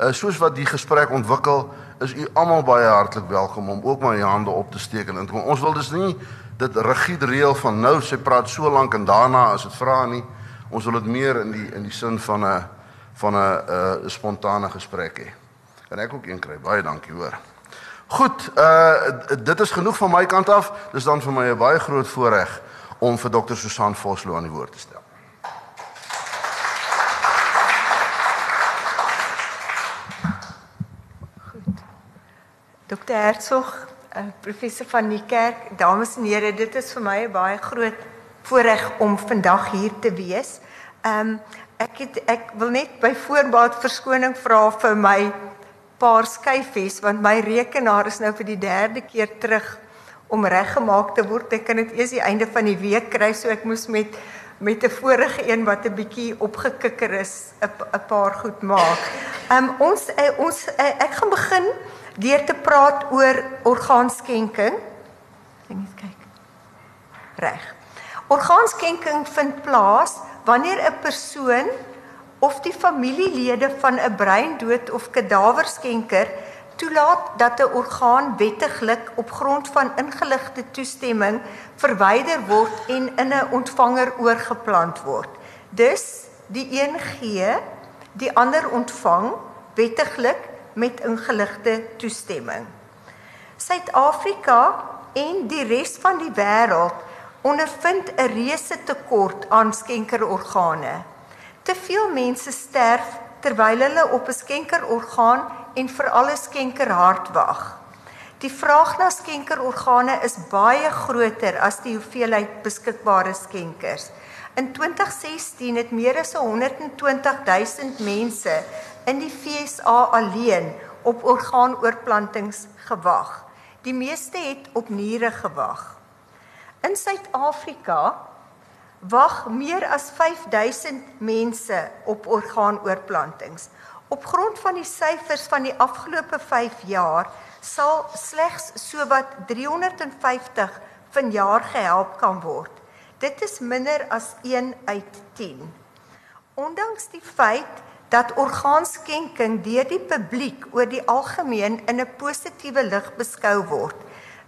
Uh, soos wat die gesprek ontwikkel, is u almal baie hartlik welkom om ook maar u hande op te steek en in te kom. Ons wil dus nie dit rigied reël van nou sy praat so lank en daarna as dit vra nie. Ons wil dit meer in die in die sin van 'n van 'n 'n spontane gesprek hê. Kan ek ook een kry? Baie dankie, hoor. Goed, uh dit is genoeg van my kant af. Dis dan vir my 'n baie groot voorreg om vir Dr. Susan Vosloo aan die woord te stel. Dr. Hertzog, uh, professor van die kerk, dames en here, dit is vir my 'n baie groot voorreg om vandag hier te wees. Ehm um, ek het ek wil net by voorbaat verskoning vra vir my paar skyfies want my rekenaar is nou vir die derde keer terug om reggemaak te word. Ek kan dit eers die einde van die week kry, so ek moes met met 'n vorige een wat 'n bietjie opgekikker is, 'n paar goed maak. Ehm um, ons uh, ons uh, ek gaan begin deur te praat oor orgaanskenking. Ek net kyk. Reg. Orgaanskenking vind plaas wanneer 'n persoon of die familielede van 'n breindood of kadaverskenker toelaat dat 'n orgaan wettiglik op grond van ingeligte toestemming verwyder word en in 'n ontvanger oorgeplant word. Dus die een gee, die ander ontvang wettiglik met ingeligte toestemming. Suid-Afrika en die res van die wêreld ondervind 'n reuse tekort aan skenkerorgane. Te veel mense sterf terwyl hulle op 'n skenkerorgaan en veral 'n skenkerhart wag. Die vraag na skenkerorgane is baie groter as die hoeveelheid beskikbare skenkers. In 2016 het meer as 120 000 mense in die FSA alleen op orgaanoorplantings gewag. Die meeste het op niere gewag. In Suid-Afrika wag meer as 5000 mense op orgaanoorplantings. Op grond van die syfers van die afgelope 5 jaar sal slegs sowat 350 vanjaar gehelp kan word. Dit is minder as 1 uit 10. Ondanks die feit dat orgaanskenking deur die publiek oor die algemeen in 'n positiewe lig beskou word,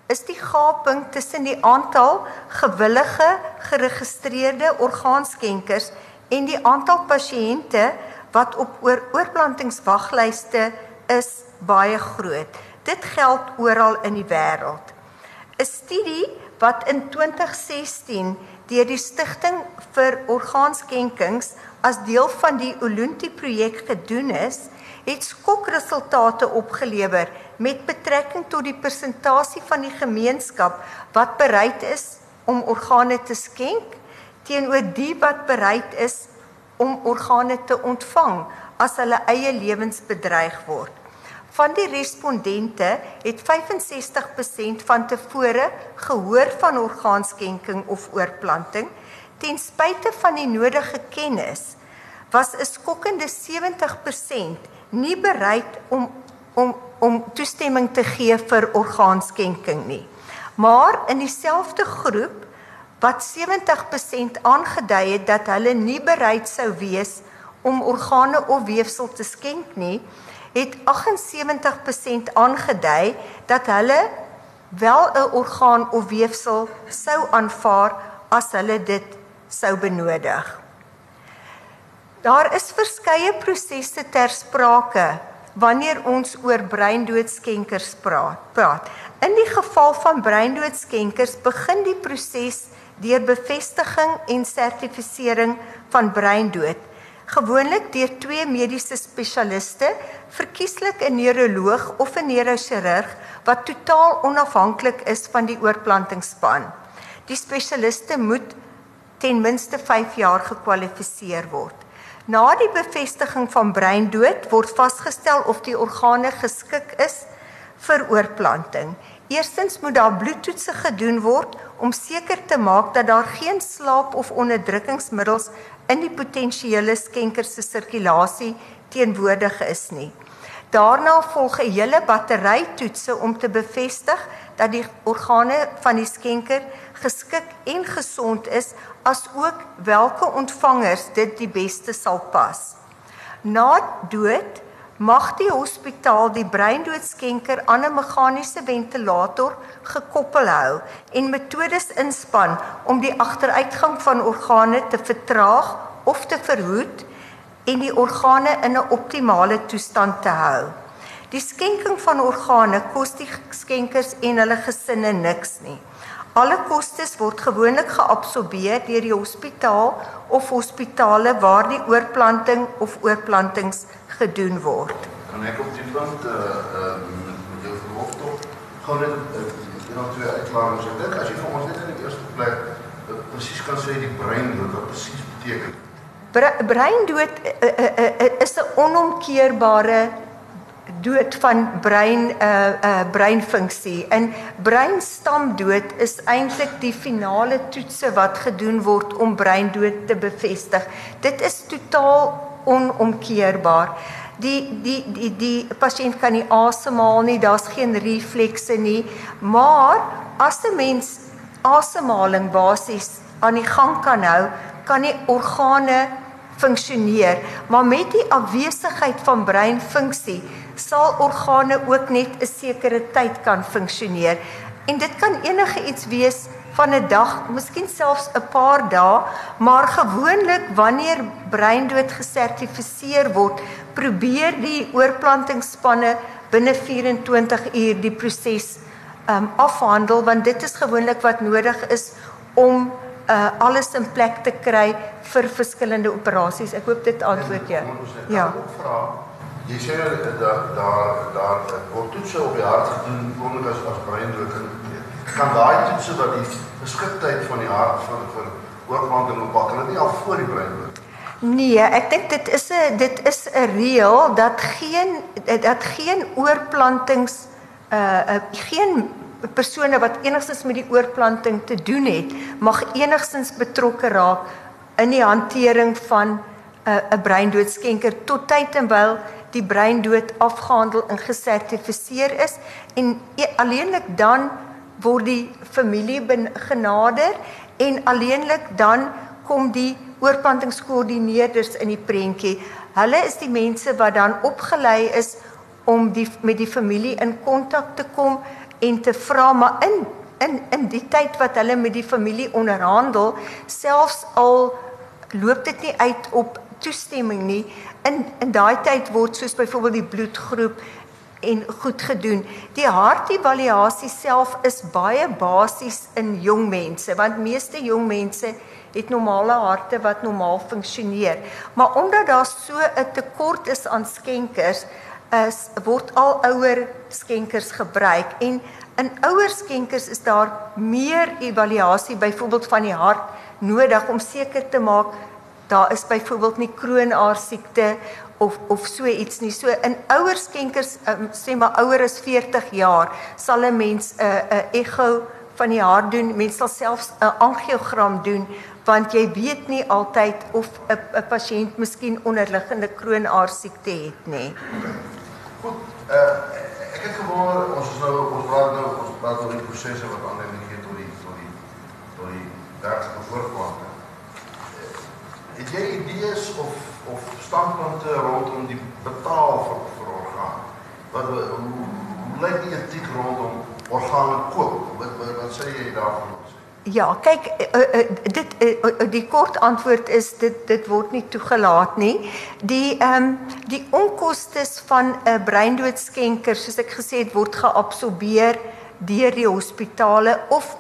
is die gaping tussen die aantal gewillige geregistreerde orgaanskenkers en die aantal pasiënte wat op oor oorplantingswaglyste is baie groot. Dit geld oral in die wêreld. 'n Studie wat in 2016 deur die Stichting vir Orgaanskenkings as deel van die Olunti projek gedoen is, het skokresultate opgelewer met betrekking tot die persentasie van die gemeenskap wat bereid is om organe te skenk teenoor die wat bereid is om organe te ontvang as hulle eie lewens bedreig word. Van die respondente het 65% van tevore gehoor van orgaanskenking of oorplanting ten spyte van die nodige kennis was 'n skokkende 70% nie bereid om om om toestemming te gee vir orgaanskenking nie. Maar in dieselfde groep wat 70% aangedui het dat hulle nie bereid sou wees om organe of weefsel te skenk nie, het 78% aangedui dat hulle wel 'n orgaan of weefsel sou aanvaar as hulle dit sou benodig. Daar is verskeie prosesse ter sprake wanneer ons oor breindoodskenkers praat. In die geval van breindoodskenkers begin die proses deur bevestiging en sertifisering van breindood, gewoonlik deur twee mediese spesialiste, verkieslik 'n neuroloog of 'n neurochirurg wat totaal onafhanklik is van die oorplantingsspan. Die spesialiste moet ten minste 5 jaar gekwalifiseer word. Na die bevestiging van breindood word vasgestel of die organe geskik is vir oorplanting. Eerstens moet daar bloedtoetse gedoen word om seker te maak dat daar geen slaap of onderdrukkingsmiddels in die potensiële skenker se sirkulasie teenwoordig is nie. Daarna volg 'n hele battery toetse om te bevestig dat die organe van die skenker geskik en gesond is as ook watter ontvangers dit die beste sal pas. Na dood mag die hospitaal die breindoodskenker aan 'n meganiese ventilator gekoppel hou en metodes inspann om die agteruitgang van organe te vertraag of te verhoed en die organe in 'n optimale toestand te hou. Die skenking van organe kos die skenkers en hulle gesinne niks nie. Alle kostes word gewoonlik geabsorbeer deur die hospitaal of hospitale waar die oorplanting of oorplantings gedoen word. Kan ek op die punt uh uh met, jou verlof tog gou net uh, nou twee uitklaringe sê dit as jy vir ons net in die eerste plek uh, presies kan sê die brein wat presies beteken. Breindood uh, uh, uh, is 'n onomkeerbare dood van brein uh uh breinfunksie. In breinstamdood is eintlik die finale toetse wat gedoen word om breindood te bevestig. Dit is totaal onomkeerbaar. Die die die die pasiënt kan nie asemhaal nie, daar's geen reflekse nie. Maar as 'n mens asemhaling basies aan die gang kan hou, kan die organe funksioneer, maar met die afwesigheid van breinfunksie sal organe ook net 'n sekere tyd kan funksioneer. En dit kan enige iets wees van 'n dag, miskien selfs 'n paar dae, maar gewoonlik wanneer breindood gesertifiseer word, probeer die oorplantingsspanne binne 24 uur die proses um afhandel want dit is gewoonlik wat nodig is om uh alles in plek te kry vir verskillende operasies. Ek hoop dit antwoord jou. Ja. Jy sê dat daar daar word toetse op die hart gedoen onder as as breindood en kan daai toetse wat die geskiktheid van die hart van vir oorplanting bepaal kan dit nie al voor die brein word Nee, ek dink dit is 'n dit is 'n reël dat geen dat geen oorplantings uh, geen persone wat enigstens met die oorplanting te doen het, mag enigstens betrokke raak in die hantering van 'n uh, breindoodskenker tot tyd en wyl die breindood afgehandel en gesertifiseer is en e, alleenlik dan word die familie genader en alleenlik dan kom die oorplantingskoördineerders in die prentjie. Hulle is die mense wat dan opgelei is om die met die familie in kontak te kom en te vra maar in in in die tyd wat hulle met die familie onderhandel, selfs al loop dit nie uit op toestemming nie, in in daai tyd word soos byvoorbeeld die bloedgroep en goed gedoen. Die hartevaluasie self is baie basies in jong mense want meeste jong mense het normale harte wat normaal funksioneer. Maar omdat daar so 'n tekort is aan skenkers, is word al ouer skenkers gebruik en in ouer skenkers is daar meer evaluasie byvoorbeeld van die hart nodig om seker te maak daar is byvoorbeeld nie kroonaar siekte of of so iets nie. So in ouer skenkers um, sê maar ouer as 40 jaar sal 'n mens 'n uh, 'n echo van die hart doen. Mens sal selfs 'n angiogram doen want jy weet nie altyd of 'n 'n pasiënt miskien onderliggende kroonaar siekte het nie. Goed. Uh, ek het gewonder ons is nou ons praat nou ons praat oor die prosesse wat aanleiding gee tot die tot die tot die werklike voortplanting. Jy idees of of standpunte rondom die betaal vir vir orgaan? Wat hoe, hoe lyk die etiek rondom organe koop? Wat wat, wat sê jy daarvan? Ja, kyk uh, uh, dit uh, die kort antwoord is dit dit word nie toegelaat nie. Die ehm um, die onkoste van 'n uh, breindoodskenker soos ek gesê het word geabsorbeer deur die hospitale of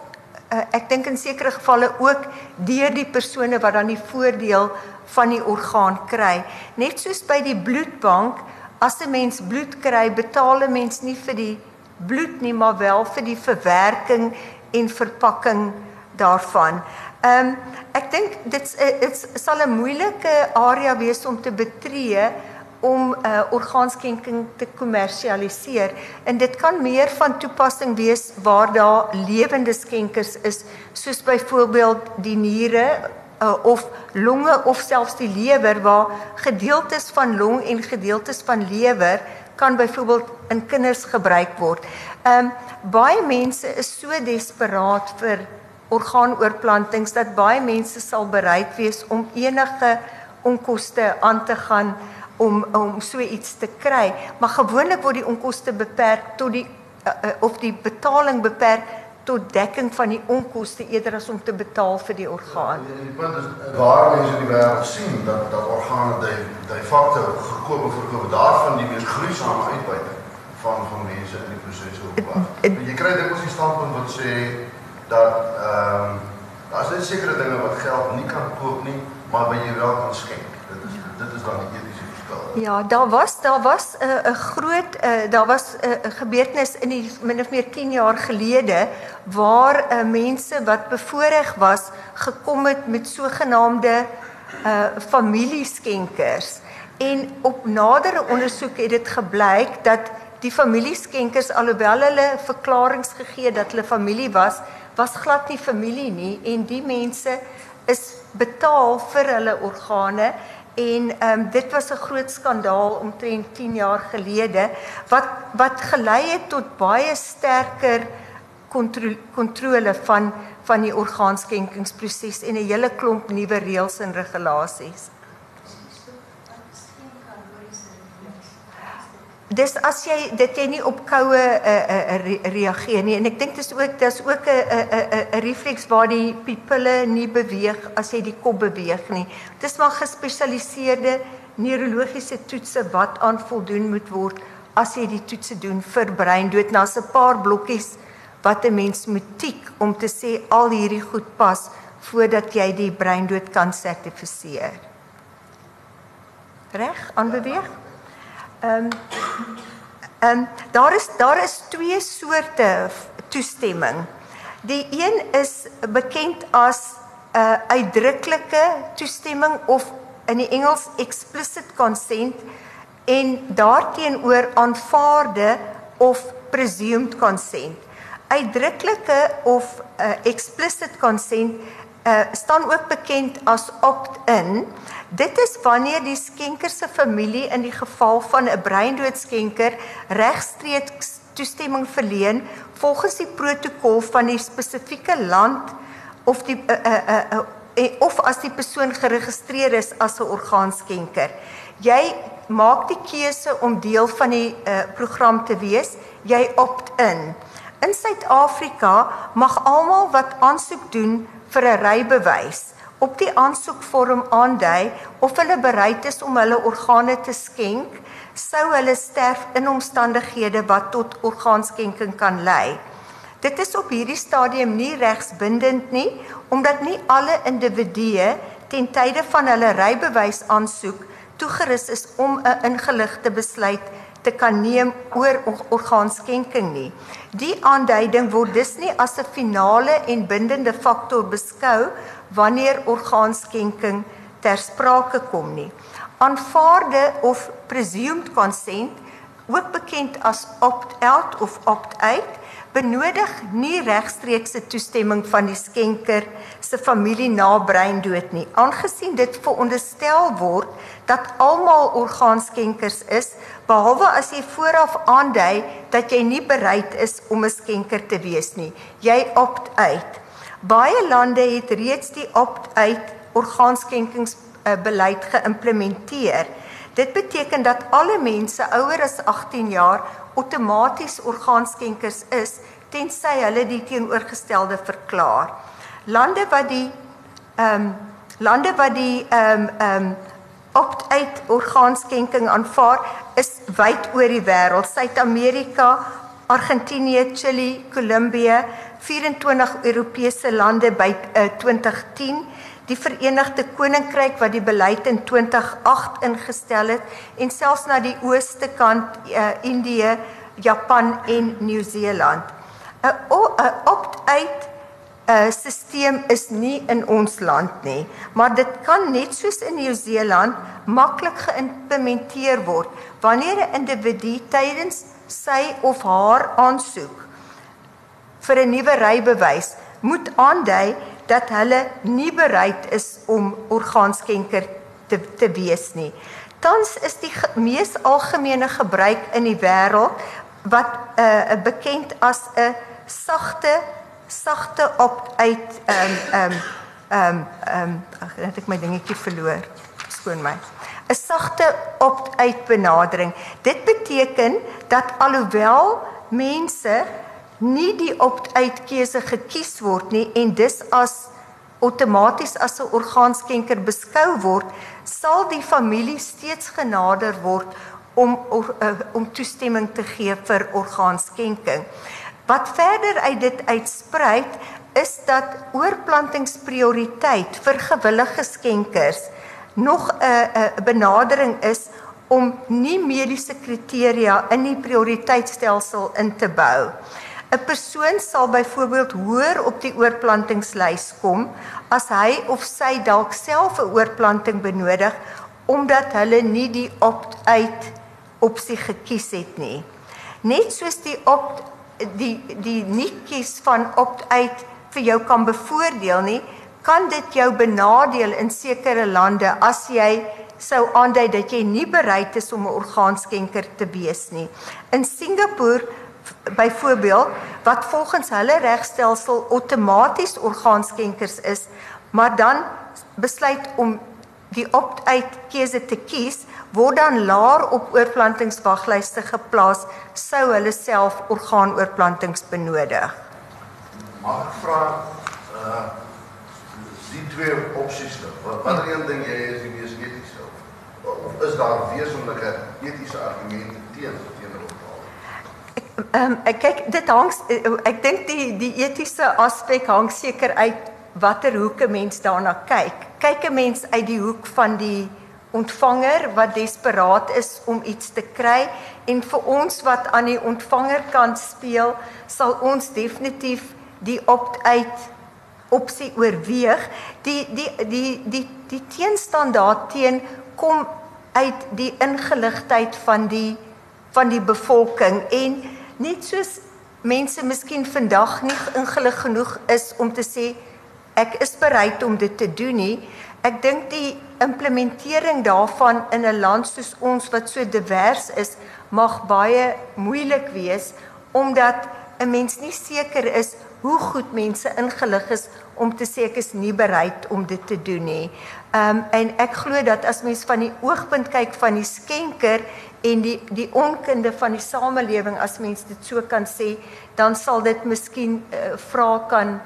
uh, ek dink in sekere gevalle ook deur die persone wat dan die voordeel van die orgaan kry. Net soos by die bloedbank, as 'n mens bloed kry, betaal 'n mens nie vir die bloed nie, maar wel vir die verwerking en verpakking daarvan. Ehm um, ek dink dit dit sal 'n moeilike area wees om te betree om uh, orgaanskenking te kommersialiseer en dit kan meer van toepassing wees waar daar lewende skenkers is soos byvoorbeeld die niere uh, of longe of selfs die lewer waar gedeeltes van long en gedeeltes van lewer kan byvoorbeeld in kinders gebruik word. Ehm um, baie mense is so desperaat vir orgaanoorplantings dat baie mense sal bereid wees om enige onkoste aan te gaan om om so iets te kry, maar gewoonlik word die onkoste beperk tot die uh, uh, of die betaling beperk tot dekking van die onkoste eerder as om te betaal vir die orgaan. Ja, die punt is waar mense in die wêreld sien dat dat organe dui dui fakte gekoop en verkoop daarvan die mees gruisame uitbuiting van van mense in die proses openbaar. Jy kry dit mos die standpunt wat sê dat ehm um, daar's net sekere dinge wat geld nie kan koop nie, maar wat jy wel kan skenk. Dit is dit is dan die verskil. Ja, daar was daar was 'n uh, 'n groot uh, daar was 'n uh, gebeurtenis in die min of meer 10 jaar gelede waar uh, mense wat bevoordeel was gekom het met sogenaamde uh familieskenkers. En op nadere ondersoek het dit gebleik dat die familieskenkers alhoewel hulle verklaringe gegee dat hulle familie was, was glad nie familie nie en die mense is betaal vir hulle organe en ehm um, dit was 'n groot skandaal omtrent 10 jaar gelede wat wat gelei het tot baie sterker kontrole van van die orgaanskenkingsproses en 'n hele klomp nuwe reëls en regulasies. Dis as jy dit jy nie op koue uh, uh, re reageer nie en ek dink dis ook dis ook 'n 'n 'n refleks waar die pupille nie beweeg as jy die kop beweeg nie. Dis maar gespesialiseerde neurologiese toetse wat aan voldoen moet word as jy die toetse doen vir breindood. Daar's 'n paar blokkies wat 'n mens moet tik om te sê al hierdie goed pas voordat jy die breindood kan sertifiseer. Reg, aanbeweeg. Ehm um, ehm um, daar is daar is twee soorte toestemming. Die een is bekend as 'n uh, uitdruklike toestemming of in die Engels explicit consent en daarteenoor aanvaarde of presumed consent. Uitdruklike of uh, explicit consent uh, staan ook bekend as opt-in. Dit is wanneer die skenker se familie in die geval van 'n breindoodskenker regstreeks toestemming verleen volgens die protokol van die spesifieke land of die uh, uh, uh, uh, of as die persoon geregistreer is as 'n orgaanskenker. Jy maak die keuse om deel van die uh, program te wees. Jy opt-in. In Suid-Afrika mag almal wat aansoek doen vir 'n rybewys op die aansoekvorm aandui of hulle bereid is om hulle organe te skenk sou hulle sterf in omstandighede wat tot orgaanskenking kan lei. Dit is op hierdie stadium nie regsbindend nie omdat nie alle individue ten tye van hulle rybewys aansoek toegerus is om 'n ingeligte besluit te kan neem oor orgaanskenking nie. Die aanduiding word dus nie as 'n finale en bindende faktor beskou wanneer orgaanskenking ter sprake kom nie. Aanvaarde of presumed consent, ook bekend as opt-out of opt-out, benodig nie regstreekse toestemming van die skenker se familie na breindood nie aangesien dit veronderstel word dat almal orgaanskenkers is behalwe as jy vooraf aandui dat jy nie bereid is om 'n skenker te wees nie. Jy opt uit baie lande het reeds die opt uit orgaanskenkings uh, beleid geïmplementeer dit beteken dat alle mense ouer as 18 jaar outomaties orgaanskenkers is tensy hulle die teenoorgestelde verklaar. Lande wat die ehm um, lande wat die ehm um, ehm um, opt-out orgaanskenking aanvaar is wyd oor die wêreld. Suid-Amerika, Argentinië, Chili, Kolumbie, 24 Europese lande by uh, eh, 2010 die Verenigde Koninkryk wat die beleid in 2008 ingestel het en selfs na die ooste kant uh, Indië, Japan en Nieu-Seeland. 'n opt-out 'n stelsel is nie in ons land nie, maar dit kan net soos in Nieu-Seeland maklik geïmplementeer word wanneer 'n individu tydens sy of haar aansoek vir 'n nuwe rybewys moet aandui dat hulle nie bereid is om orgaanskenker te te wees nie. Tans is die mees algemene gebruik in die wêreld wat 'n uh, bekend as 'n sagte sagte opt-uit ehm um, ehm um, ehm um, ehm um, ek my dingetjie verloor. Skoon my. 'n sagte opt-uit benadering. Dit beteken dat alhoewel mense nie die opt-uit keuse gekies word nie en dis as outomaties as 'n orgaanskenker beskou word, sal die familie steeds genader word om uh, om toestemming te gee vir orgaanskenking. Wat verder uit dit uitsprei is dat oorplantingsprioriteit vir gewillige skenkers nog 'n uh, uh, benadering is om nie mediese kriteria in die prioriteitstelsel in te bou. 'n Persoon sal byvoorbeeld hoër op die oorplantingslys kom as hy of sy dalk self 'n oorplanting benodig omdat hulle nie die opt-uit opsie gekies het nie. Net soos die opt die die nie kies van opt-uit vir jou kan bevoordeel nie, kan dit jou benadeel in sekere lande as jy sou aandui dat jy nie bereid is om 'n orgaanskenker te wees nie. In Singapore byvoorbeeld wat volgens hulle regstelsel outomaties orgaanskenkers is, maar dan besluit om die opt-uit keuse te kies, word dan laer op oorplantingswaglyste geplaas sou hulle self orgaanoorplantings benodig. Mag ek vra uh die twee opsies wat watter een ding jy is die mees eties of is daar wesenlike etiese argumente teen teenoor Ehm um, kyk dit hang ek dink die die etiese aspek hang seker uit watter hoek 'n mens daarna kyk. Kyk 'n mens uit die hoek van die ontvanger wat desperaat is om iets te kry en vir ons wat aan die ontvangerkant speel, sal ons definitief die opt-uit opsie oorweeg. Die die die die die teenstandaard teen kom uit die ingeligtheid van die van die bevolking en net soos mense miskien vandag nie ingelig genoeg is om te sê ek is bereid om dit te doen nie. Ek dink die implementering daarvan in 'n land soos ons wat so divers is, mag baie moeilik wees omdat 'n mens nie seker is hoe goed mense ingelig is om te sê ek is nie bereid om dit te doen nie. Ehm um, en ek glo dat as mens van die oogpunt kyk van die skenker en die die onkunde van die samelewing as mens dit so kan sê, dan sal dit miskien uh, vrae kan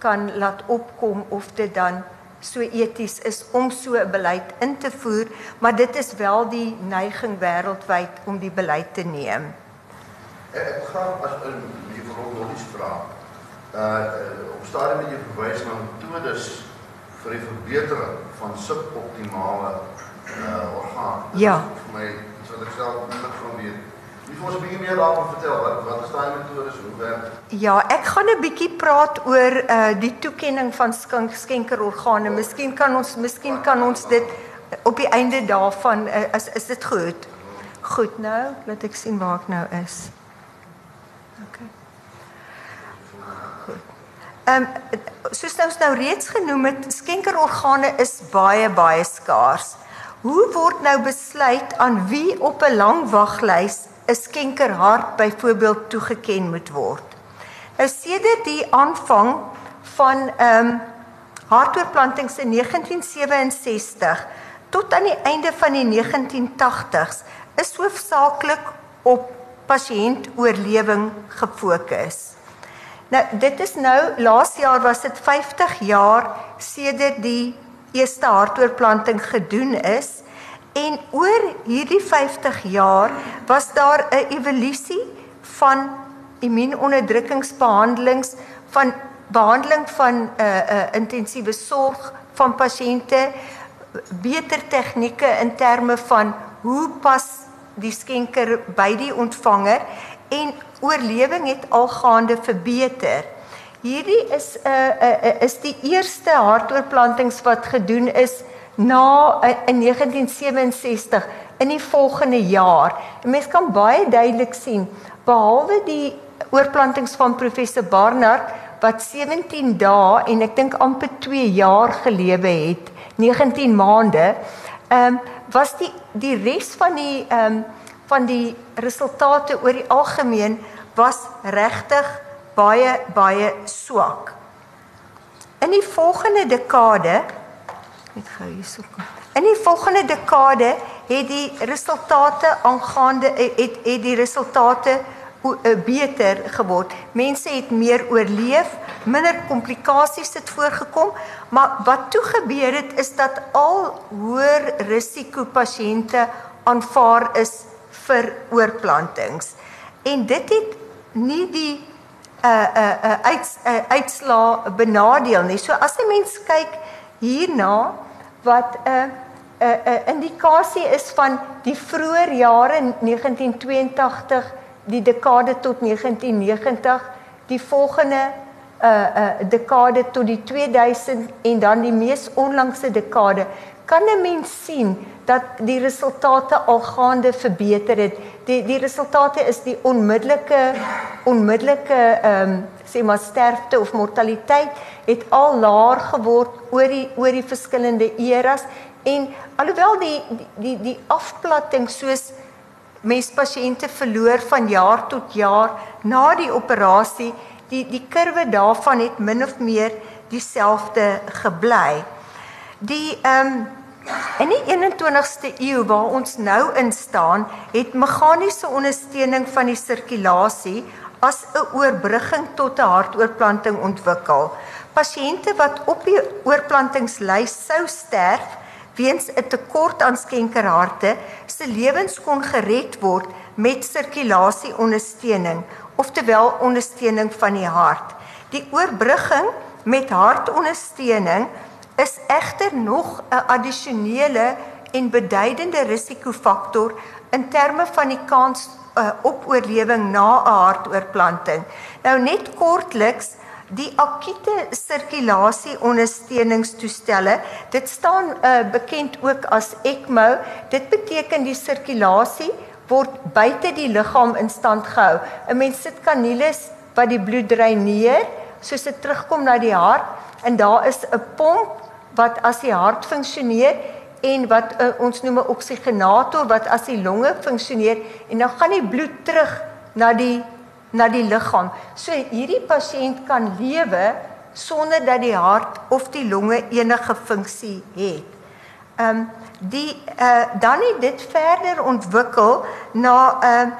kan laat opkom of dit dan so eties is om so 'n beleid in te voer, maar dit is wel die neiging wêreldwyd om die beleid te neem. Ek gaan as 'n die verhoogde vraag uh op stadium met jou verwys na metodes vir die verbetering van suboptimale uh orgaan. Ja. Vir my ek self minder van weet. Wie vir ons bietjie meer daarvan vertel wat wat is daai metodes hoe werk? Ja, ek gaan 'n bietjie praat oor uh die toekenning van skink, skenkerorgane. Miskien kan ons miskien kan ons dit op die einde daarvan uh, is is dit goed. Goed nou, laat ek sien waar ek nou is. Okay. Ehm um, soos ons nou reeds genoem het, skenkerorgane is baie baie skaars. Hoe word nou besluit aan wie op 'n lang waglys 'n skenkerhart byvoorbeeld toegeken moet word? Nou sedert die aanvang van ehm um, hartoortplantings in 1967 tot aan die einde van die 1980s is hoofsaaklik op pasiëntoorlewing gefokus. Nou dit is nou laas jaar was dit 50 jaar sedert die eerste hartoortplanting gedoen is en oor hierdie 50 jaar was daar 'n evolusie van immuunonderdrukkingsbehandelings van behandeling van 'n uh, eh, 'n uh, eh, intensiewe sorg van pasiënte beter tegnieke in terme van hoe pas die skenker by die ontvanger en oorlewing het algaande verbeter. Hierdie is 'n uh, uh, uh, is die eerste hartoortplantings wat gedoen is na uh, in 1967 in die volgende jaar. En mens kan baie duidelik sien behalwe die oorplantings van professor Barnard wat 17 dae en ek dink amper 2 jaar gelewe het, 19 maande. Ehm um, was die die res van die ehm um, van die resultate oor die algemeen was regtig baie baie swak. In die volgende dekade net gou hierso kom. In die volgende dekade het die resultate aangaande het het die resultate eh, beter geword. Mense het meer oorleef, minder komplikasies het voorgekom, maar wat toe gebeur het is dat al hoër risiko pasiënte aanvaar is vir oorplantings. En dit het nie die uh uh uh uit uh, uitslaa benadeel nie. So as 'n mens kyk hierna wat 'n uh, 'n uh, 'n uh, indikasie is van die vroeë jare 1982, die dekade tot 1990, die volgende 'n uh, uh, dekade tot die 2000 en dan die mees onlangse dekade, kan 'n mens sien dat die resultate al gaande verbeter het. Die die resultate is die onmiddellike onmiddellike ehm um, sê maar sterfte of mortaliteit het al laer geword oor die oor die verskillende eras en alhoewel die die die, afplatting soos mes pasiënte verloor van jaar tot jaar na die operasie die die kurwe daarvan het min of meer dieselfde gebly. Die ehm um, In die 21ste eeu waar ons nou in staan, het meganiese ondersteuning van die sirkulasie as 'n oorbrugging tot 'n hartoortplanting ontwikkel. Pasiënte wat op die oorplantingslys sou sterf weens 'n tekort aan skenkerharte, se lewens kon gered word met sirkulasieondersteuning, oftewel ondersteuning van die hart. Die oorbrugging met hartondersteuning is egter nog 'n addisionele en beduidende risikofaktor in terme van die kans uh, op oorlewing na 'n hartoortplanting. Nou net kortliks die akute sirkulasie ondersteuningstoestelle dit staan uh, bekend ook as ECMO dit beteken die sirkulasie word buite die liggaam in stand gehou 'n mens sit kanules wat die bloed dreineer soos dit terugkom na die hart en daar is 'n pomp wat as die hart funksioneer en wat uh, ons noem 'n oksigenator wat as die longe funksioneer en dan gaan die bloed terug na die na die liggaam. So hierdie pasiënt kan lewe sonder dat die hart of die longe enige funksie het. Ehm um, die uh, dan het dit verder ontwikkel na 'n uh,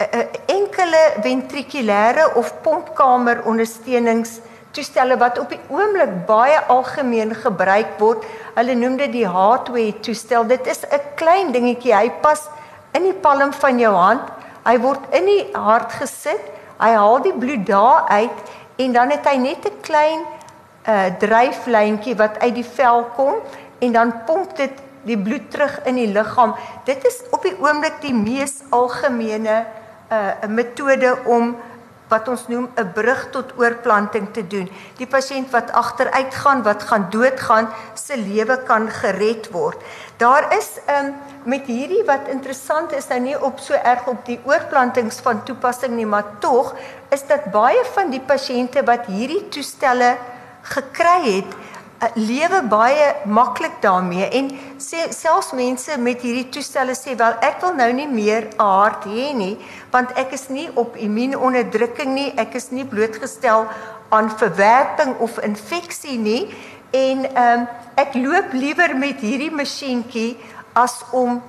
uh, uh, enkele ventrikulêre of pompkamer ondersteunings toestelle wat op die oomblik baie algemeen gebruik word. Hulle noem dit die hardware toestel. Dit is 'n klein dingetjie. Hy pas in die palm van jou hand. Hy word in die hart gesit. Hy haal die bloed daar uit en dan het hy net 'n klein uh dryflyntjie wat uit die vel kom en dan pomp dit die bloed terug in die liggaam. Dit is op die oomblik die mees algemene uh metode om wat ons noem 'n brug tot oorplanting te doen. Die pasiënt wat agteruit gaan, wat gaan doodgaan, se lewe kan gered word. Daar is um, met hierdie wat interessant is nou nie op so erg op die oorplantings van toepassing nie, maar tog is dit baie van die pasiënte wat hierdie toestelle gekry het, lewe baie maklik daarmee en sê selfs mense met hierdie toestelle sê wel ek wil nou nie meer hart hê nie want ek is nie op immuunonderdrukking nie. Ek is nie blootgestel aan verwerping of infeksie nie. En um, ek loop liewer met hierdie masjienkie as om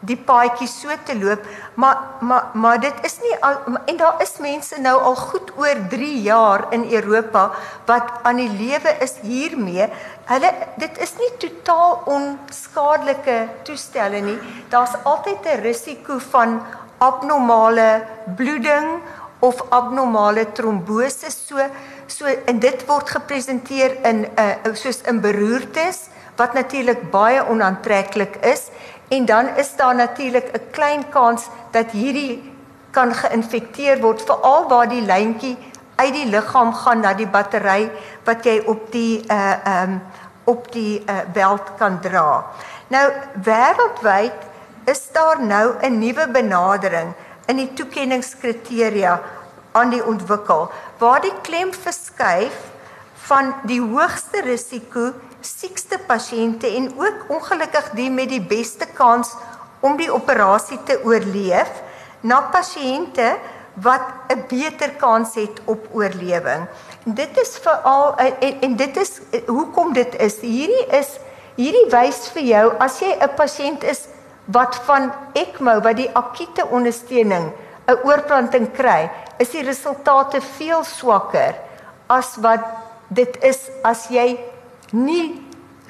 die paadjie so te loop maar maar maar dit is nie al, en daar is mense nou al goed oor 3 jaar in Europa wat aan die lewe is hiermee. Hulle dit is nie totaal onskadelike toestelle nie. Daar's altyd 'n risiko van abnormale bloeding of abnormale trombose so so en dit word gepresenteer in 'n uh, soos in beroertes wat natuurlik baie onaantreklik is En dan is daar natuurlik 'n klein kans dat hierdie kan geïnfekteer word veral waar die lyntjie uit die liggaam gaan na die battery wat jy op die uh um op die uh weld kan dra. Nou wêreldwyd is daar nou 'n nuwe benadering in die toekenningskriteria aan die ontwikkel waar die klem verskuif van die hoogste risiko siekste pasiënte en ook ongelukkig die met die beste kans om die operasie te oorleef na pasiënte wat 'n beter kans het op oorlewing. Dit is veral en, en dit is hoekom dit is hierdie is hierdie wys vir jou as jy 'n pasiënt is wat van ECMO wat die akute ondersteuning 'n oorplanting kry, is die resultate veel swakker as wat dit is as jy nie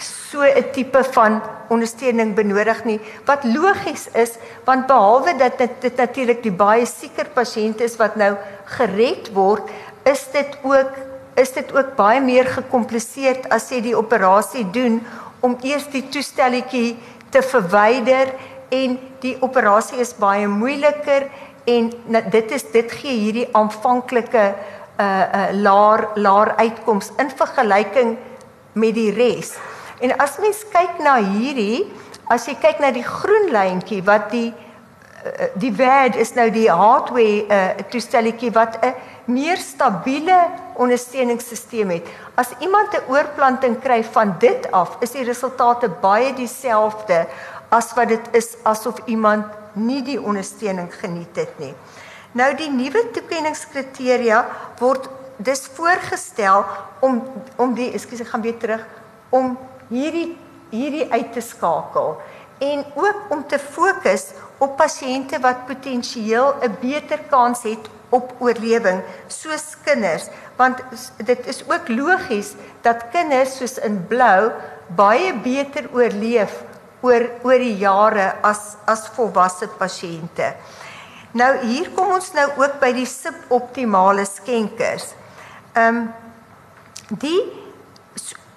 so 'n tipe van ondersteuning benodig nie. Wat logies is want behalwe dat dit, dit natuurlik die baie sieker pasiënte is wat nou gered word is dit ook is dit ook baie meer gekompliseerd as jy die operasie doen om eers die toestelletjie te verwyder en die operasie is baie moeiliker en dit is dit gee hierdie aanvanklike uh uh laer laer uitkoms in vergelyking met die res. En as mens kyk na hierdie, as jy kyk na die groen lyntjie wat die uh, die WAD is nou die hardware uh toestelletjie wat 'n meer stabiele ondersteuningssisteem het. As iemand 'n oorplanting kry van dit af, is die resultate baie dieselfde as wat dit is asof iemand nie die ondersteuning geniet het nie. Nou die nuwe toekenningskriteria word dis voorgestel om om die ekskuus ek gaan weer terug om hierdie hierdie uit te skakel en ook om te fokus op pasiënte wat potensieel 'n beter kans het op oorlewing soos kinders want dit is ook logies dat kinders soos in blou baie beter oorleef oor oor die jare as as volwasse pasiënte. Nou hier kom ons nou ook by die suboptimale skenkers. Ehm um, die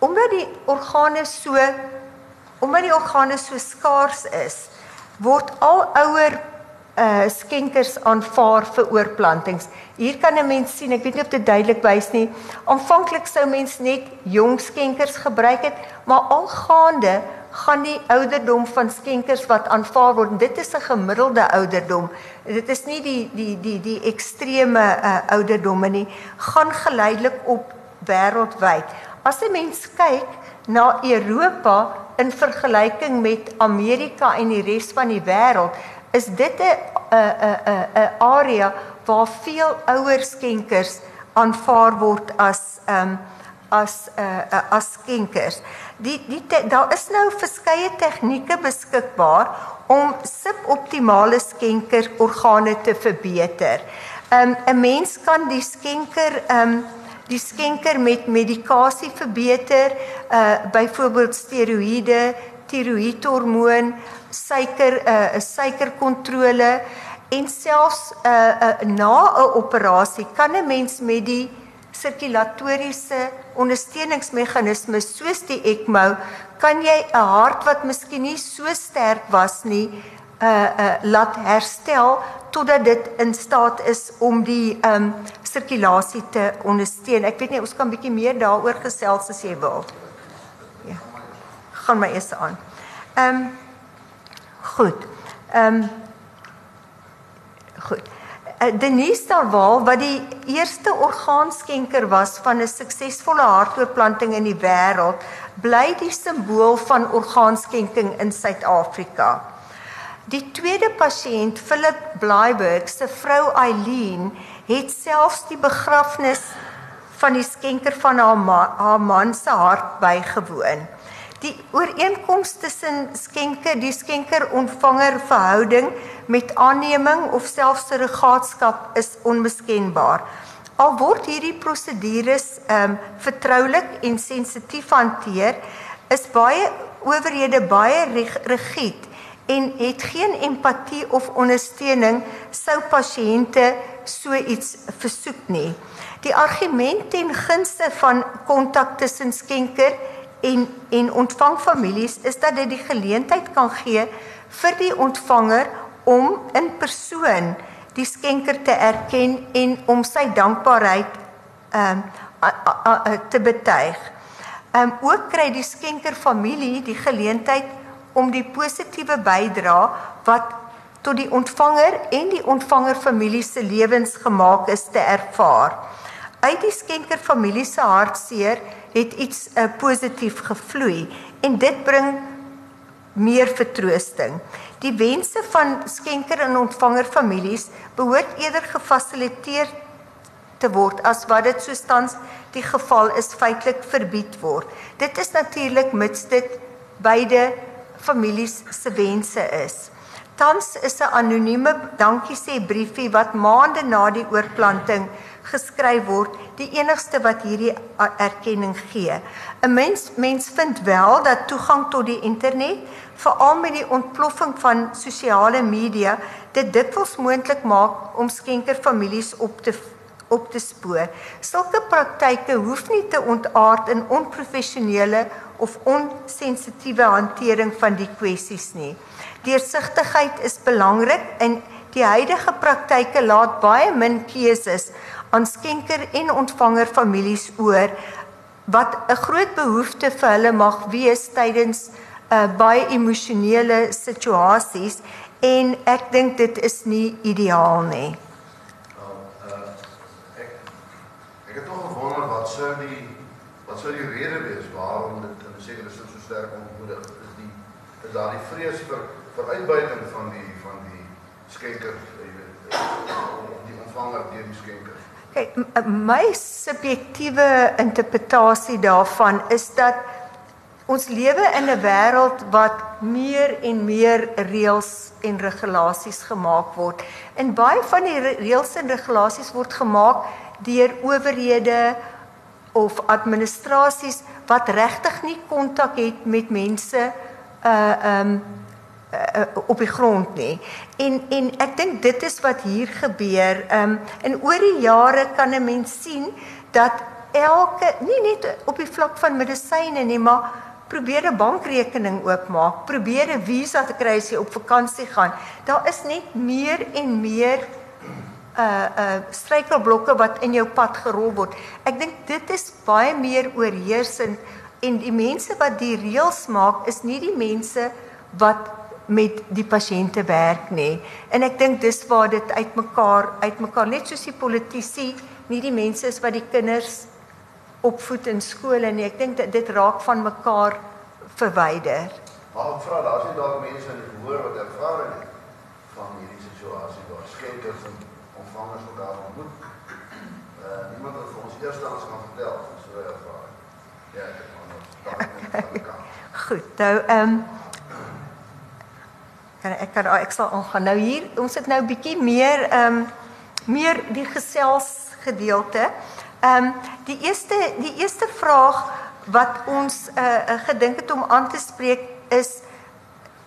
omdat die organe so omdat die organe so skaars is, word al ouer uh skenkers aanvaar vir oorplantings. Hier kan 'n mens sien, ek weet nie of dit duidelik wys nie. Aanvanklik sou mens net jong skenkers gebruik het, maar al gaande gaan die ouderdom van skenkers wat aanvaar word. Dit is 'n gemiddelde ouderdom. Dit is nie die die die die ekstreme uh, ouderdomme nie. Gaan geleidelik op wêreldwyd. As 'n mens kyk na Europa in vergelyking met Amerika en die res van die wêreld, is dit 'n 'n 'n 'n area waar veel ouer skenkers aanvaar word as ehm um, as 'n uh, uh, as skenkers die die te, daar is nou verskeie tegnieke beskikbaar om suboptimale skenkerorgane te verbeter. Um 'n mens kan die skenker um die skenker met medikasie verbeter, uh byvoorbeeld steroïde, tiroïedhormoon, suiker 'n uh, suikerkontrole en selfs uh, uh na 'n operasie kan 'n mens met die sirkulatoriese ondersteuningsmeganismes soos die ECMO kan jy 'n hart wat miskien nie so sterk was nie uh uh laat herstel totdat dit in staat is om die um sirkulasie te ondersteun. Ek weet nie ons kan bietjie meer daaroor gesels as jy wil. Ja. Gaan my eers aan. Ehm um, goed. Ehm um, goed. Eh, Denise Darwal wat die eerste orgaanskenker was van 'n suksesvolle hartoortplanting in die wêreld, bly die simbool van orgaanskenking in Suid-Afrika. Die tweede pasiënt, Philip Blyberg se vrou Eileen, het selfs die begrafnis van die skenker van haar ma haar man se hart bygewoon. Die ooreenkoms tussen skenker, die skenker-ontvanger verhouding met aanneming of selfs surrogaatskap is onmiskenbaar. Al word hierdie prosedures ehm um, vertroulik en sensitief hanteer, is baie owerhede baie rigied en het geen empatie of ondersteuning sou pasiënte so iets versoek nie. Die argument ten gunste van kontak tussen skenker en en ontvangfamilies is dat dit die geleentheid kan gee vir die ontvanger om in persoon die skenker te erken en om sy dankbaarheid ehm um, te betuig. Ehm um, ook kry die skenker familie die geleentheid om die positiewe bydrae wat tot die ontvanger en die ontvanger familie se lewens gemaak is te ervaar. Uit die skenker familie se hartseer het iets uh, positief gevloei en dit bring meer vertroosting. Die wense van skenker en ontvanger families behoort eerder gefasiliteer te word as wat dit soos tans die geval is feitelik verbied word. Dit is natuurlik mits dit beide families se wense is. Tans is 'n anonieme dankie sê briefie wat maande na die oorplanting geskryf word, die enigste wat hierdie erkenning gee. 'n Mens mens vind wel dat toegang tot die internet, veral met die ontploffing van sosiale media, dit dikwels moontlik maak om skenkerfamilies op te op te spoor. Sulke praktyke hoef nie te ontaard in onprofessionele of onsensitiewe hantering van die kwessies nie. Deursigtigheid is belangrik en die huidige praktyke laat baie min keuses aan skenker en ontvanger families oor wat 'n groot behoefte vir hulle mag wees tydens uh, eh, baie emosionele situasies en ek dink dit is nie ideaal nie. Nou, uh, ek ek het tog gewonder wat sou die wat sou die rede wees waarom dit in sekere sin so sterk ontmoedig is die is daar die vrees vir vir uitbuiting van die van die skenker, jy weet, die ontvanger deur die skenker. Kyk, my subjektiewe interpretasie daarvan is dat ons lewe in 'n wêreld wat meer en meer reëls en regulasies gemaak word. En baie van die reëls en regulasies word gemaak deur owerhede of administrasies wat regtig nie kontak het met mense uh um uh, op die grond nie. En en ek dink dit is wat hier gebeur. Ehm um, en oor die jare kan 'n mens sien dat elke nie net op die vlak van medisyne nie, maar probeer 'n bankrekening oopmaak, probeer 'n visa te kry as jy op vakansie gaan. Daar is net meer en meer uh uh struikelblokke wat in jou pad gerol word. Ek dink dit is baie meer oorheersend en die mense wat die reëls maak is nie die mense wat met die pasiënte werk nê. En ek dink dis waar dit uitmekaar uitmekaar net soos die politici nie die mense is wat die kinders opvoed in skole nie. Ek dink dit raak van mekaar verwyder. Maar ek vra daar's nie dalk mense in die gehoor wat ervaring het van hierdie situasie waar skenkers en ontvangers mekaar ontmoet. Uh niemand het vir ons eerstens kan vertel so 'n ervaring. Ja, ek het maar nog. Goed. Nou ehm um, kan ek kan ek sal aangaan. Nou hier, ons het nou bietjie meer ehm um, meer die gesels gedeelte. Ehm um, die eerste die eerste vraag wat ons 'n uh, uh, gedink het om aan te spreek is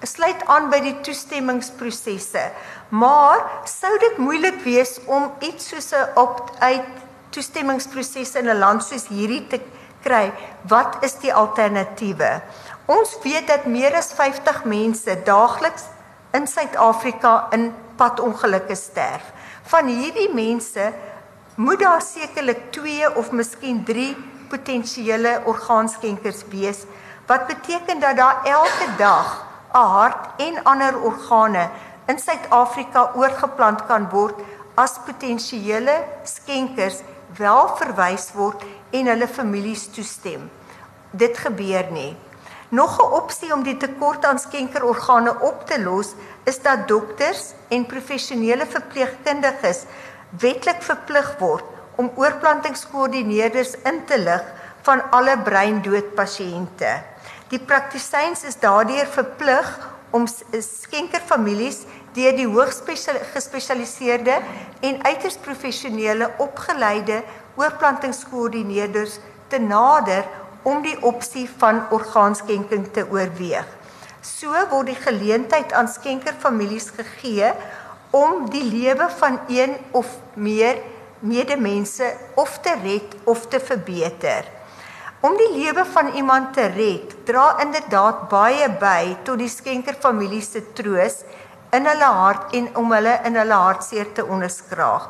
sluit aan by die toestemmingsprosesse. Maar sou dit moeilik wees om iets soos 'n opt-out toestemmingsproses in 'n land soos hierdie te kry? Wat is die alternatiewe? Ons weet dat meer as 50 mense daagliks in Suid-Afrika in padongelukke sterf. Van hierdie mense moet daar sekerlik 2 of miskien 3 potensiële orgaanskenkers wees wat beteken dat daar elke dag 'n hart en ander organe in Suid-Afrika oorgeplant kan word as potensiële skenkers wel verwys word en hulle families toestem. Dit gebeur nie. Nog 'n opsie om die tekort aan skenkerorgane op te los, is dat dokters en professionele verpleegkundiges wetlik verplig word om oorplantingskoördineerders in te lig van alle breindood pasiënte. Die praktisyns is daardeur verplig om skenkerfamilies deur die hoogs gespesialiseerde en uiters professionele opgeleide oorplantingskoördineerders te nader om die opsie van orgaanskenking te oorweeg. So word die geleentheid aan skenkerfamilies gegee om die lewe van een of meer medemense of te red of te verbeter. Om die lewe van iemand te red, dra inderdaad baie by tot die skenkerfamilie se troos in hulle hart en om hulle in hulle hartseer te onderskraag.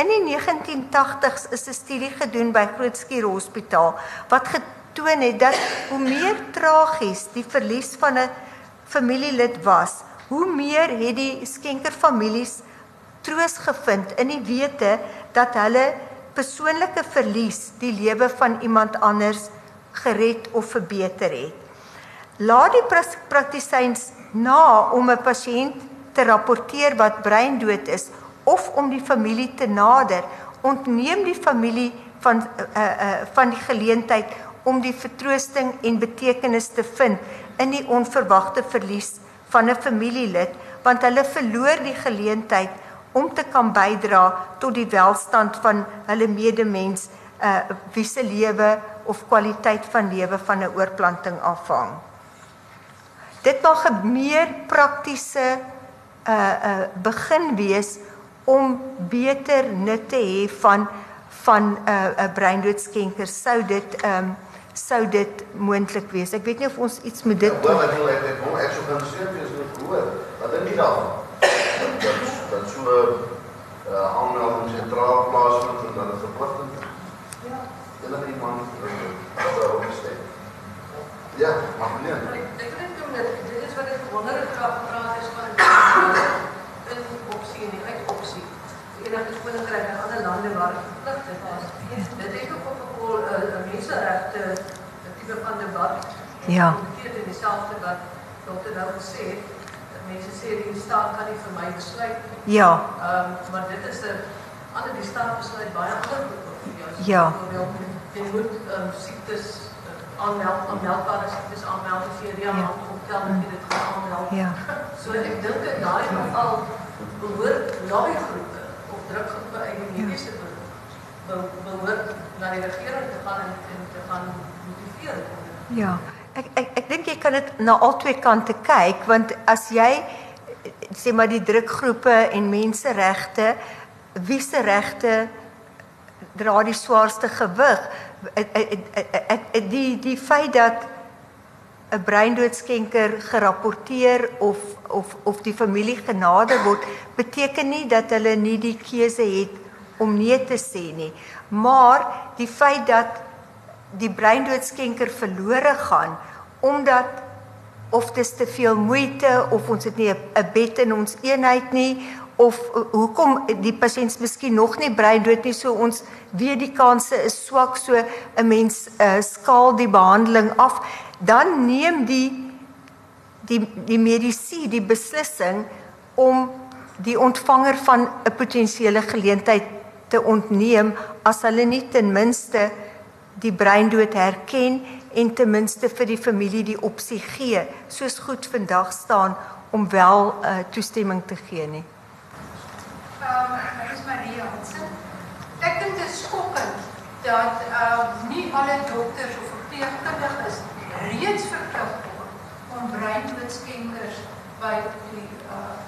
In die 1980s is 'n studie gedoen by Grootskuur Hospitaal wat getoon het dat hoe meer tragies die verlies van 'n familielid was, hoe meer het die skenkerfamilies troos gevind in die wete dat hulle persoonlike verlies die lewe van iemand anders gered of verbeter het. Laat die praktisyns na om 'n pasiënt te rapporteer wat breindood is of om die familie te nader, ontneem die familie van uh, uh, van die geleentheid om die vertroosting en betekenis te vind in die onverwagte verlies van 'n familielid want hulle verloor die geleentheid om te kan bydra tot die welstand van hulle medemens uh wie se lewe of kwaliteit van lewe van 'n oorplanting afhang. Dit mag 'n meer praktiese uh uh begin wees om beter nut te hê van van 'n uh, 'n breindoodsskenker sou dit ehm um, sou dit moontlik wees. Ek weet nie of ons iets met dit Ja, wel, ek wil ek ek wil ek sou kan sê jy is nog hoor. Wat dink jy daarvan? Dat dat so 'n uh, aanmelding sentraal plaasvind en dan 'n verpligting. Ja. Enige iemand wat daarop stem. Ja, maar nee. Ek dink omdat dit is wat ek gewonder het graag gepraat is van in opsie en die uitopsie. Enige koninkryk en ander lande waar dit verpligting was. Dit het ook op 'n uh, menseregte tipe van debat. Ja. Dit is dieselfde wat dokter nou gesê het. Dat mense sê die staat kan nie vir my besluit nie. Ja, Ehm maar dit is 'n ander die staat besluit baie ander goed. Ja. Byvoorbeeld jy moet ehm siektes eh, aanmeld, aanmeldbare siektes aanmeld as jy die Ja. aan optel dat jy dit gaan aanmeld. ja. So ek dink in daai geval behoort lobbygroepe of drukgroepe uit die mediese beroep be- behoort na die regering te gaan en, en te gaan motiveer. Ja. Ek ek ek dink jy kan dit na albei kante kyk want as jy sê maar die drukgroepe en menseregte wie se regte dra die swaarste gewig Ek- ek- die die feit dat 'n breindoodsskenker gerapporteer of of of die familie genader word beteken nie dat hulle nie die keuse het om nee te sê nie maar die feit dat die breindoodsskenker verlore gaan omdat of dis te veel moeite of ons het nie 'n bed in ons eenheid nie of hoekom die pasiënt miskien nog nie breindood nie. So ons weet die kanse is swak so 'n mens uh, skaal die behandeling af. Dan neem die die die medisy die beslissing om die ontvanger van 'n potensiële geleentheid te ontneem as hulle nie ten minste die breindood herken en ten minste vir die familie die opsie gee soos goed vandag staan om wel uh, toestemming te gee nie. Ehm um, ek is Marie Hansen. Ek dink dit is skokkend dat ehm um, nie alle dokters of verpleegkundiges reeds verplig om breinbloodskenkers by die uh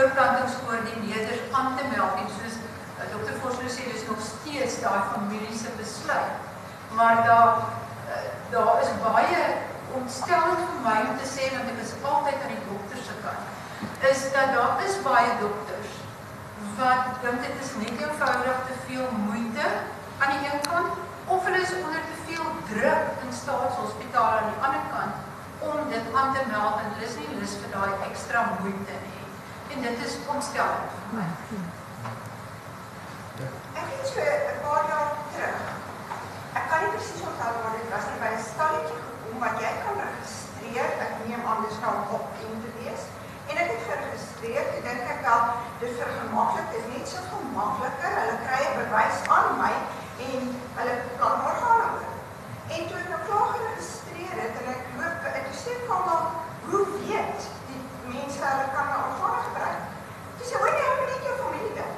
oorplantingskoördineerders aan te meld en soos uh, dokter Vosloo sê dis nog steeds daai familie se besluit. Maar daar uh, daar is baie ontstellend vir my om te sê want ek is altyd aan die dokter se kant is dat daar is baie dokters wat dink dit is net eenvoudig te veel moeite aan die een kant of hulle is onder te veel druk in staatshospitale aan die ander kant om dit aan te meld en hulle is nie lus vir daai ekstra moeite nie. En dit is ontstellend vir my. Het so 'n paar jaar terug. Ek kan nie presies onthou waar dit was nie, by 'n stalletjie gekom wat jy kan registreer. Ek neem aan dis nou op in te wees. En ek het geregistreer. Ek dink ek wel dit vergemaklik is net so gemakliker. Hulle kry 'n bewys aan my en hulle kan organe hoor. En toe ek nou klaar geregistreer het en ek loop ek sê vir hom hoe weet die mense hulle kan na organe gebruik? Dis hoe jy net jou familie bel.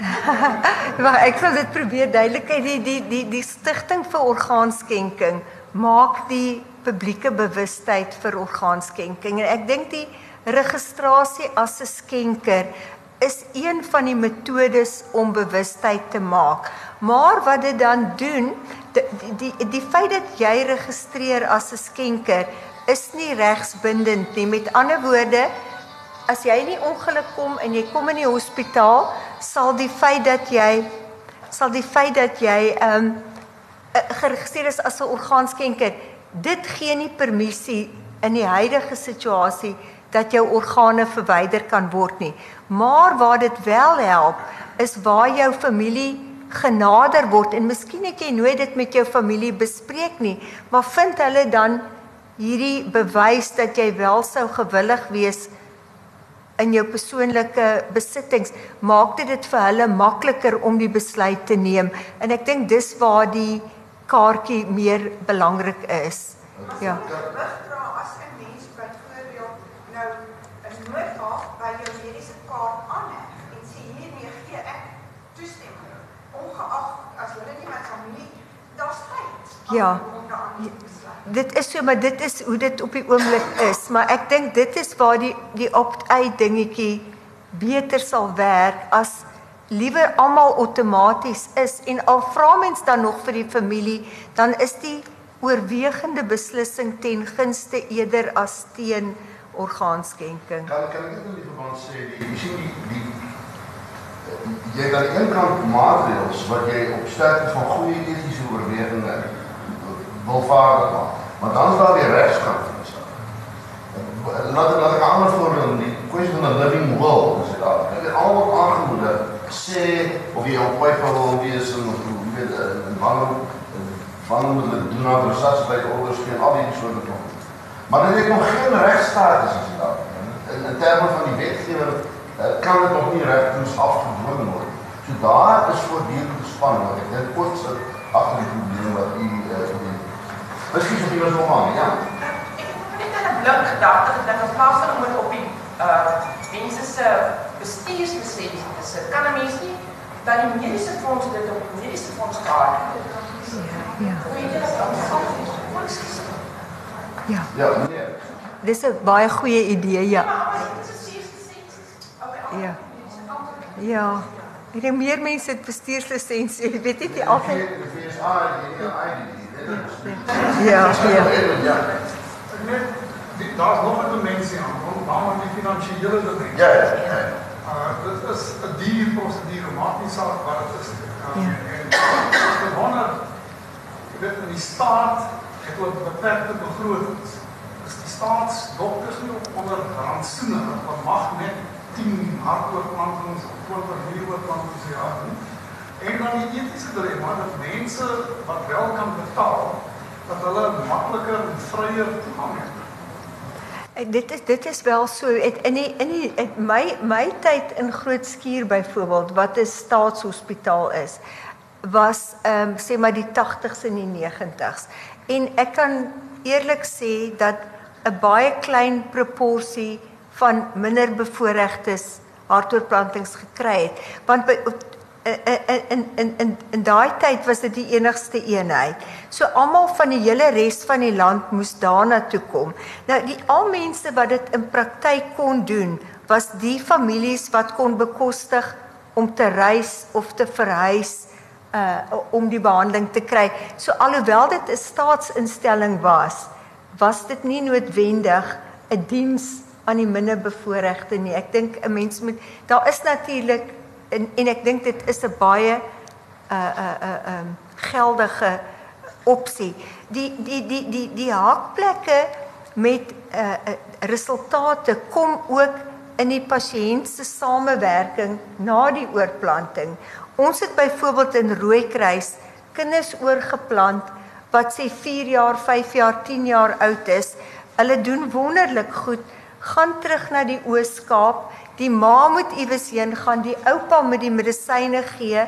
Maar ek sal dit probeer duidelikheid die die die die stigting vir orgaanskenking maak die publieke bewustheid vir orgaanskenking en ek dink die registrasie as 'n skenker is een van die metodes om bewustheid te maak. Maar wat dit dan doen, die die, die feit dat jy registreer as 'n skenker is nie regsbindend nie. Met ander woorde, as jy in die ongeluk kom en jy kom in die hospitaal, sal die feit dat jy sal die feit dat jy ehm um, geregistreer is as 'n orgaanskenker, dit gee nie permissie in die huidige situasie dat jou organe verwyder kan word nie. Maar waar dit wel help, is waar jou familie genader word en miskien het jy nooit dit met jou familie bespreek nie, maar vind hulle dan hierdie bewys dat jy wel sou gewillig wees in jou persoonlike besittings maak dit dit vir hulle makliker om die besluit te neem en ek dink dis waar die kaartjie meer belangrik is Ja. Nou 'n noodhaaf by jou mediese kaart aanheg en sê hiermee gee ek toestemming. Ongeag as hulle nie met familie daar's tyd Ja. om daaraan te besluit. Dit is so, maar dit is hoe dit op die oomblik is, maar ek dink dit is waar die die opt-out dingetjie beter sal werk as liewer almal outomaties is en al vra mens dan nog vir die familie, dan is die oorwegende beslissing ten gunste eerder as teen orgaanskenking. Kan kan ek net in die verband sê jy sien die die jy aan die een kant maatreëls wat jy op sterkte van goeie etiese oorwegende wil vaardig maak. Maar dan is daar die regskant van die saak. Laat laat ek ander voorbeeld die kwessie van 'n living will in Suid-Afrika. Dit is almal aangemoedig sê of jy op wyf wil wees en of jy weet in wanneer wanneer moet hulle doen aan resuscitasie by orders en al die soorte dinge. Maar dit het nog geen regstatus in Suid-Afrika. In, terme van die wetgewer uh, kan dit nog nie regtoes afgedwing word. So daar is voortdurend gespan wat ek dink ook sit agter die probleme wat u uh, Miskien sou jy wel aan, ja. Ek het net 'n blink gedagte gedink in plaas van om dit op die uh mense se bestuurslisensie te sit. Kan 'n mens nie dat die mediese fonds dit op die mediese fonds kaart? Ja. Dit. Ja. Ja. Dis 'n baie goeie idee, ja. Dit is. Ja. Ja. Ek dink meer mense het bestuurslisensie, jy weet nie die altyd. Die Ja, ja. Ja. Ek net daar's nog 'n dimensie aan, want waarom die finansiële dimensie. Ja, ja. ja. Uh dit is 'n duur prosedure, maak nie saak wat dit is nie. Uh, Ja. En ek wonder weet in die staat het hulle beperkte begrotings. Is die staatsdokters nie op onder rantsoene wat mag net 10 hartoortplantings of 20 nieroontplantings per jaar doen? En dan die etiese dilemma dat mense wat wel kan betaal, dat hulle makliker en vryer toegang het. En dit is dit is wel so het, in die in die in my my tyd in Groot Skuur byvoorbeeld wat 'n staatshospitaal is was ehm um, sê maar die 80s en die 90s en ek kan eerlik sê dat 'n baie klein proporsie van minder bevoorregtes hartoortplantings gekry het want by in in in in in daai tyd was dit die enigste eenheid. So almal van die hele res van die land moes daarna toe kom. Nou die al mense wat dit in praktyk kon doen, was die families wat kon bekostig om te reis of te verhuis uh om die behandeling te kry. So alhoewel dit 'n staatsinstelling was, was dit nie noodwendig 'n diens aan die minderbevoorregte nie. Ek dink 'n mens moet daar is natuurlik en en ek dink dit is 'n baie uh uh uh um geldige opsie. Die die die die die haakplekke met uh, resultate kom ook in die pasiënt se samewerking na die oorplanting. Ons het byvoorbeeld in Rooikruis kinders oorgeplant wat sê 4 jaar, 5 jaar, 10 jaar oud is. Hulle doen wonderlik goed. Gaan terug na die Oos-Kaap. Die ma moet iewes heen gaan, die oupa moet die medisyne gee.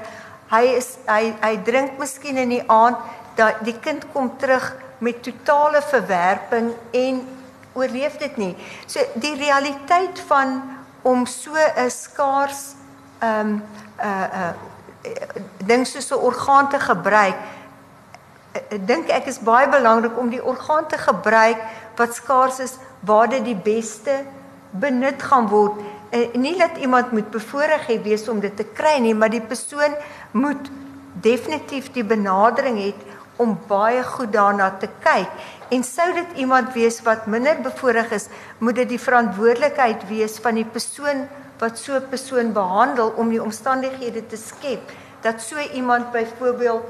Hy is hy hy drink miskien in die aand dat die kind kom terug met totale verwerping en oorleef dit nie. So die realiteit van om so 'n skaars ehm um, uh uh ding soos 'n orgaan te gebruik ek dink ek is baie belangrik om die orgaan te gebruik wat skaars is waar dit die beste benut gaan word. En nie dat iemand moet bevoorreg hê wees om dit te kry nie, maar die persoon moet definitief die benadering het om baie goed daarna te kyk. En sou dit iemand wees wat minder bevoorreg is, moet dit die verantwoordelikheid wees van die persoon wat so 'n persoon behandel om die omstandighede te skep dat so iemand byvoorbeeld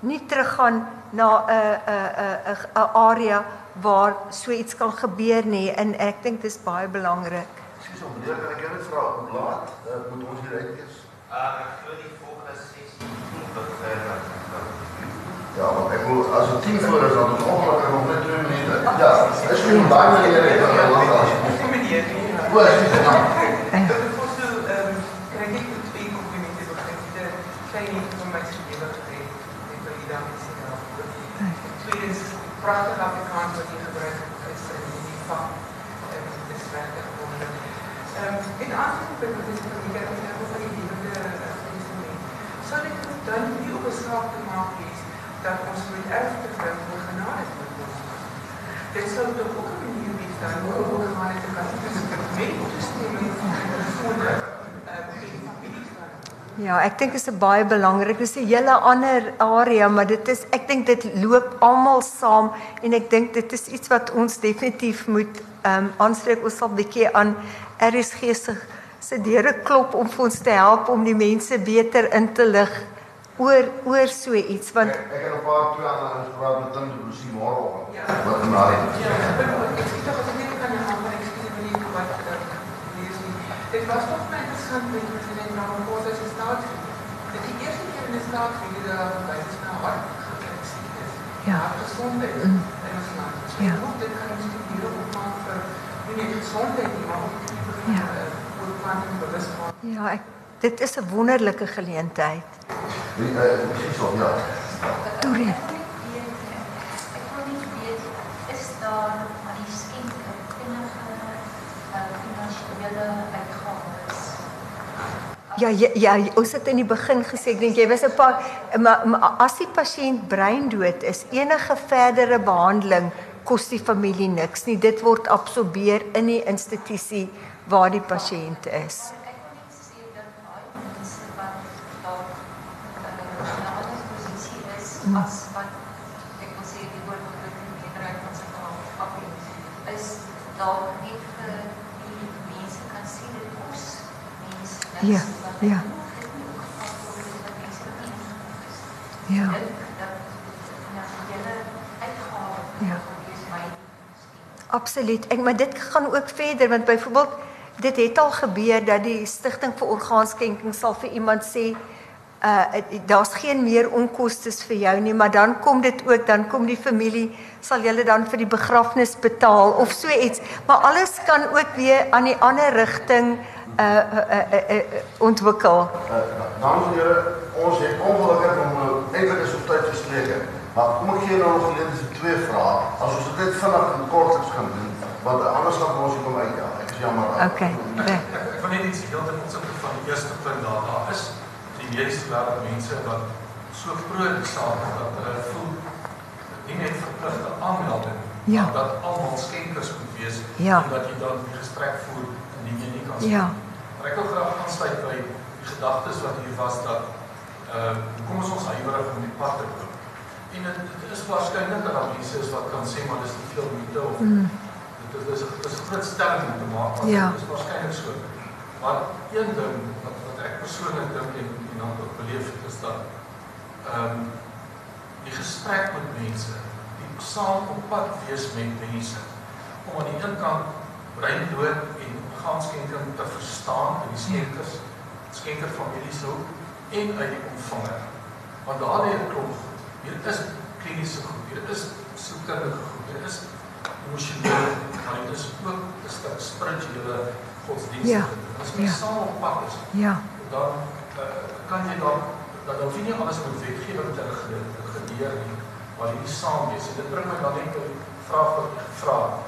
nie teruggaan na 'n 'n 'n 'n area waar so iets kan gebeur nie en ek dink dis baie belangrik. Skus om meneer, kan ek jou net vra hoe laat uh, moet ons hier uit wees? Uh, ek glo die volgende sessie begin. Ja, maar ek wil as dit 10 voor is dan ongelukkig nog net 2 minute. Ja, is geen baie meneer ek kan lank as. Meneer, nie. O, skus ja. Ek het voor so ehm kry ek twee komplimente begin. Dit kry nie van my se lewe gekry. Ek wil dankie sê daarvoor. Tweedens, pragtig Afrikaans wat jy gebruik het in die vak. En dit is regtig wonderlik. Wat jy gesê het, ek het van die lewende instrument. Sal ek dan nie op 'n skaap te maak is dat ons met erfte voor genade te word. Dit sou tog ook 'n manier wees dan hoe hoe genade te kan met toestemming van die voorder. Ja, ek dink dit is 'n baie belangrik. Dis 'n hele ander area, maar dit is ek dink dit loop almal saam en ek dink dit is iets wat ons definitief moet ehm um, aanspreek. Ons sal 'n bietjie aan RSG se se deure klop om vir ons te help om die mense beter in te lig oor oor so iets want ek, ek het 'n paar twee ander praat met Tim die Lucy môre. Ja. Wat in daai. Ja, ek sê tog ek net kan gaan maar ek sê nie wat lees nie. Dit was toch my interessant met president Ramaphosa se staatsrede. Dit die eerste keer in 'n staatsrede dat daar by is na hart gefixeer is. Ja. Gesondheid Mm. in ons land. Ja. ja. ja, ek dit is 'n wonderlike geleentheid. Die eh presies op ja. Torie. Ek wil net weet, is daar aan die skenke enige uh, finansiële uitgawes? Ja, ja, ja, ons het in die begin gesê ek dink jy was 'n paar maar, maar as die pasiënt breindood is, enige verdere behandeling kos die familie niks nie. Dit word absorbeer in die institusie waar die pasiënt is. Ek sê mense wat dalk in 'n ander posisie is Mm. as wat ek wil sê die oorgrote meerderheid van Suid-Afrika is dalk nie vir die mense kan sien dit kos mense Ja, ja. ek het nie ook gevat word is dat mense nie ingelig is. Ja. Ek dink dat finansiële uitgawe Ja. is my Absoluut. Ek maar dit gaan ook verder want byvoorbeeld dit het al gebeur dat die stigting vir orgaanskenking sal vir iemand sê uh daar's geen meer onkoste vir jou nie, maar dan kom dit ook dan kom die familie sal julle dan vir die begrafnis betaal of so iets. Maar alles kan ook weer aan die ander rigting uh uh, uh, uh, uh ontwikkel. Uh, en here, ons het ongelukkig om nou eintlik is op tyd verstreke. Maar kom ek gee nou nog geleentheid vir twee vrae. As ons dit vinnig en kortliks kan doen, want anders gaan ons hier kom uitjaag. Ek is jammer. Okay. Ek ek wil net iets heel ten opsigte van die eerste punt daar. Daar is die mediese wêreld mense wat so die saak dat hulle voel nie net verpligte aanmelding, Ja. maar dat almal skenkers moet wees Ja. en dat jy dan die gesprek voer indien jy nie kan Ja. Maar ek wil graag aansluit by die gedagtes wat hier was dat ehm uh, kom ons ons huiwerig om die pad te loop. En dit, dit is waarskynlik dat daar mense is wat kan sê maar dis te veel moeite of Mm. dit is dis 'n 'n groot stelling om te maak, maar Ja. dit is waarskynlik so. Maar een ding wat wat ek persoonlik dink en en dan ook beleef het is dat ehm um, die gesprek met mense, die saam op pad wees met mense om aan die een kant breindood en orgaanskenking te verstaan in die skenkers, skenkerfamilies ook en uit die ontvanger. Want daar lê 'n klomp Hier is kliniese goed, hier is sielkundige goed, hier is emosionele, maar dit is ook 'n stuk spirituele godsdienstige. Ja, As jy ja. saam pad is, Ja. dan uh, kan jy dan dan hoef jy nie alles met wetgewing te regeer nie, maar jy saam wees. En dit bring my dan net by die vraag wat ek gevra het.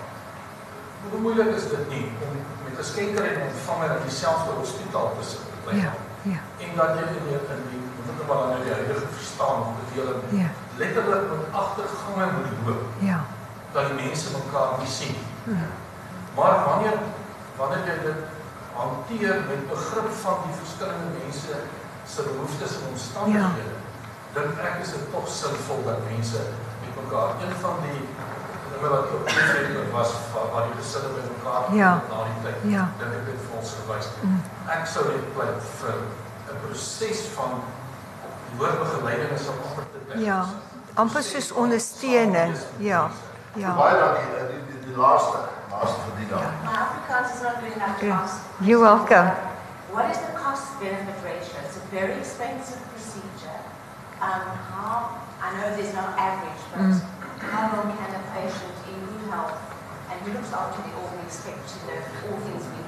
Hoe moeilik is dit nie om met 'n skenker en ontvanger in dieselfde hospitaal te sit? Ja. Ja. En dat jy in die in die maar nou die huidige verstaan of bedeling Ja. letterlik met agtergange moet loop Ja. dat die mense mekaar nie sien. Mm. Maar wanneer wanneer jy dit hanteer met begrip van die verskillende mense se behoeftes en omstandighede, dink ek is dit tog sinvol dat mense met mekaar een van die dinge wat op TV was waar, waar die gesinne by mekaar Ja. na die tyd. Ja. Dink ek dit vir ons gewys. Mm. Ek sou net pleit vir 'n proses van woordbegeleiding is om amper te dink. Ja. Amper soos ondersteuning. Ja. Ja. Baie dankie. Eh, Die die, die laaste, laaste vir die dag. My Afrikaans is not good enough to Yeah. You're welcome. What is the cost benefit ratio? It's a very expensive procedure. Um, how, I know there's no average, but Mm. how long can a patient in good health and who looks after the organ expect to know all things being equal?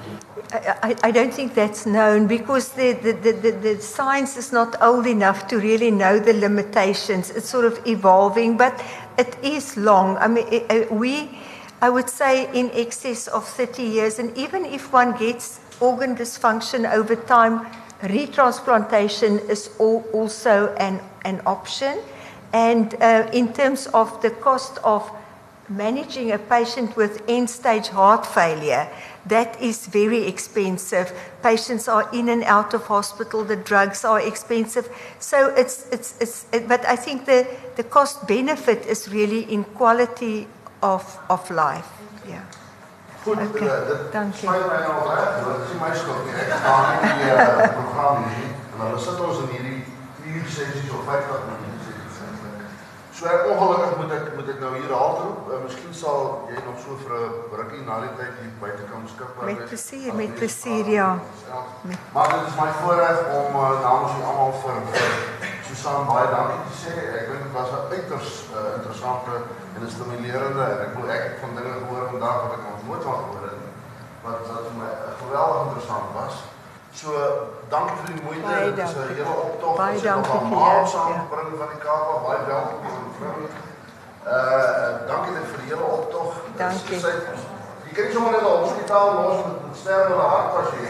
I, I- don't think that's known because the, the, the, the, science is not old enough to really know the limitations. It's sort of evolving, but it is long. I mean, i- i- we, I would say, in excess of 30 years, and even if one gets organ dysfunction over time, retransplantation is al- also an, an option. And uh, in terms of the cost of managing a patient with end stage heart failure, that is very expensive. Patients are in and out of hospital, the drugs are expensive. So it's, it's, it's it, but I think the, the cost benefit is really in quality of, of life. Yeah. Goed, Oké, okay, dit dankie. spyt my nou reg, dit is my skuld nie. Ek staan nie die uh, program nie. En dan sit ons in hierdie 4 sessies of 50 minute sessies eintlik. So ek ongelukkig moet ek moet ek nou hier haalroep. Uh, miskien sal jy nog so vir 'n rukkie na die tyd hier buite kan beskikbaar Met wees. plesier, As met plesier, ja. Met- Maar dit is my voorreg om uh, namens julle almal vir, vir Susan baie dankie te sê. Ek dink dit was 'n uiters uh, interessante en stimulerende en ek wil ek van dinge gehoor vandag wat ek nog nooit van gehoor het. Wat wat vir my uh, geweldig interessant was. So dankie vir die moeite. Baie Dit is 'n dankie. hele optog. Baie Ons het dankie nog vir almal jou, saam ja. gebring van die Kaap af. Baie welkom in. Uh dankie net vir die hele optog. Dankie. Sy- Jy kan nie sommer net 'n hospitaal los met met sterwe hart as jy.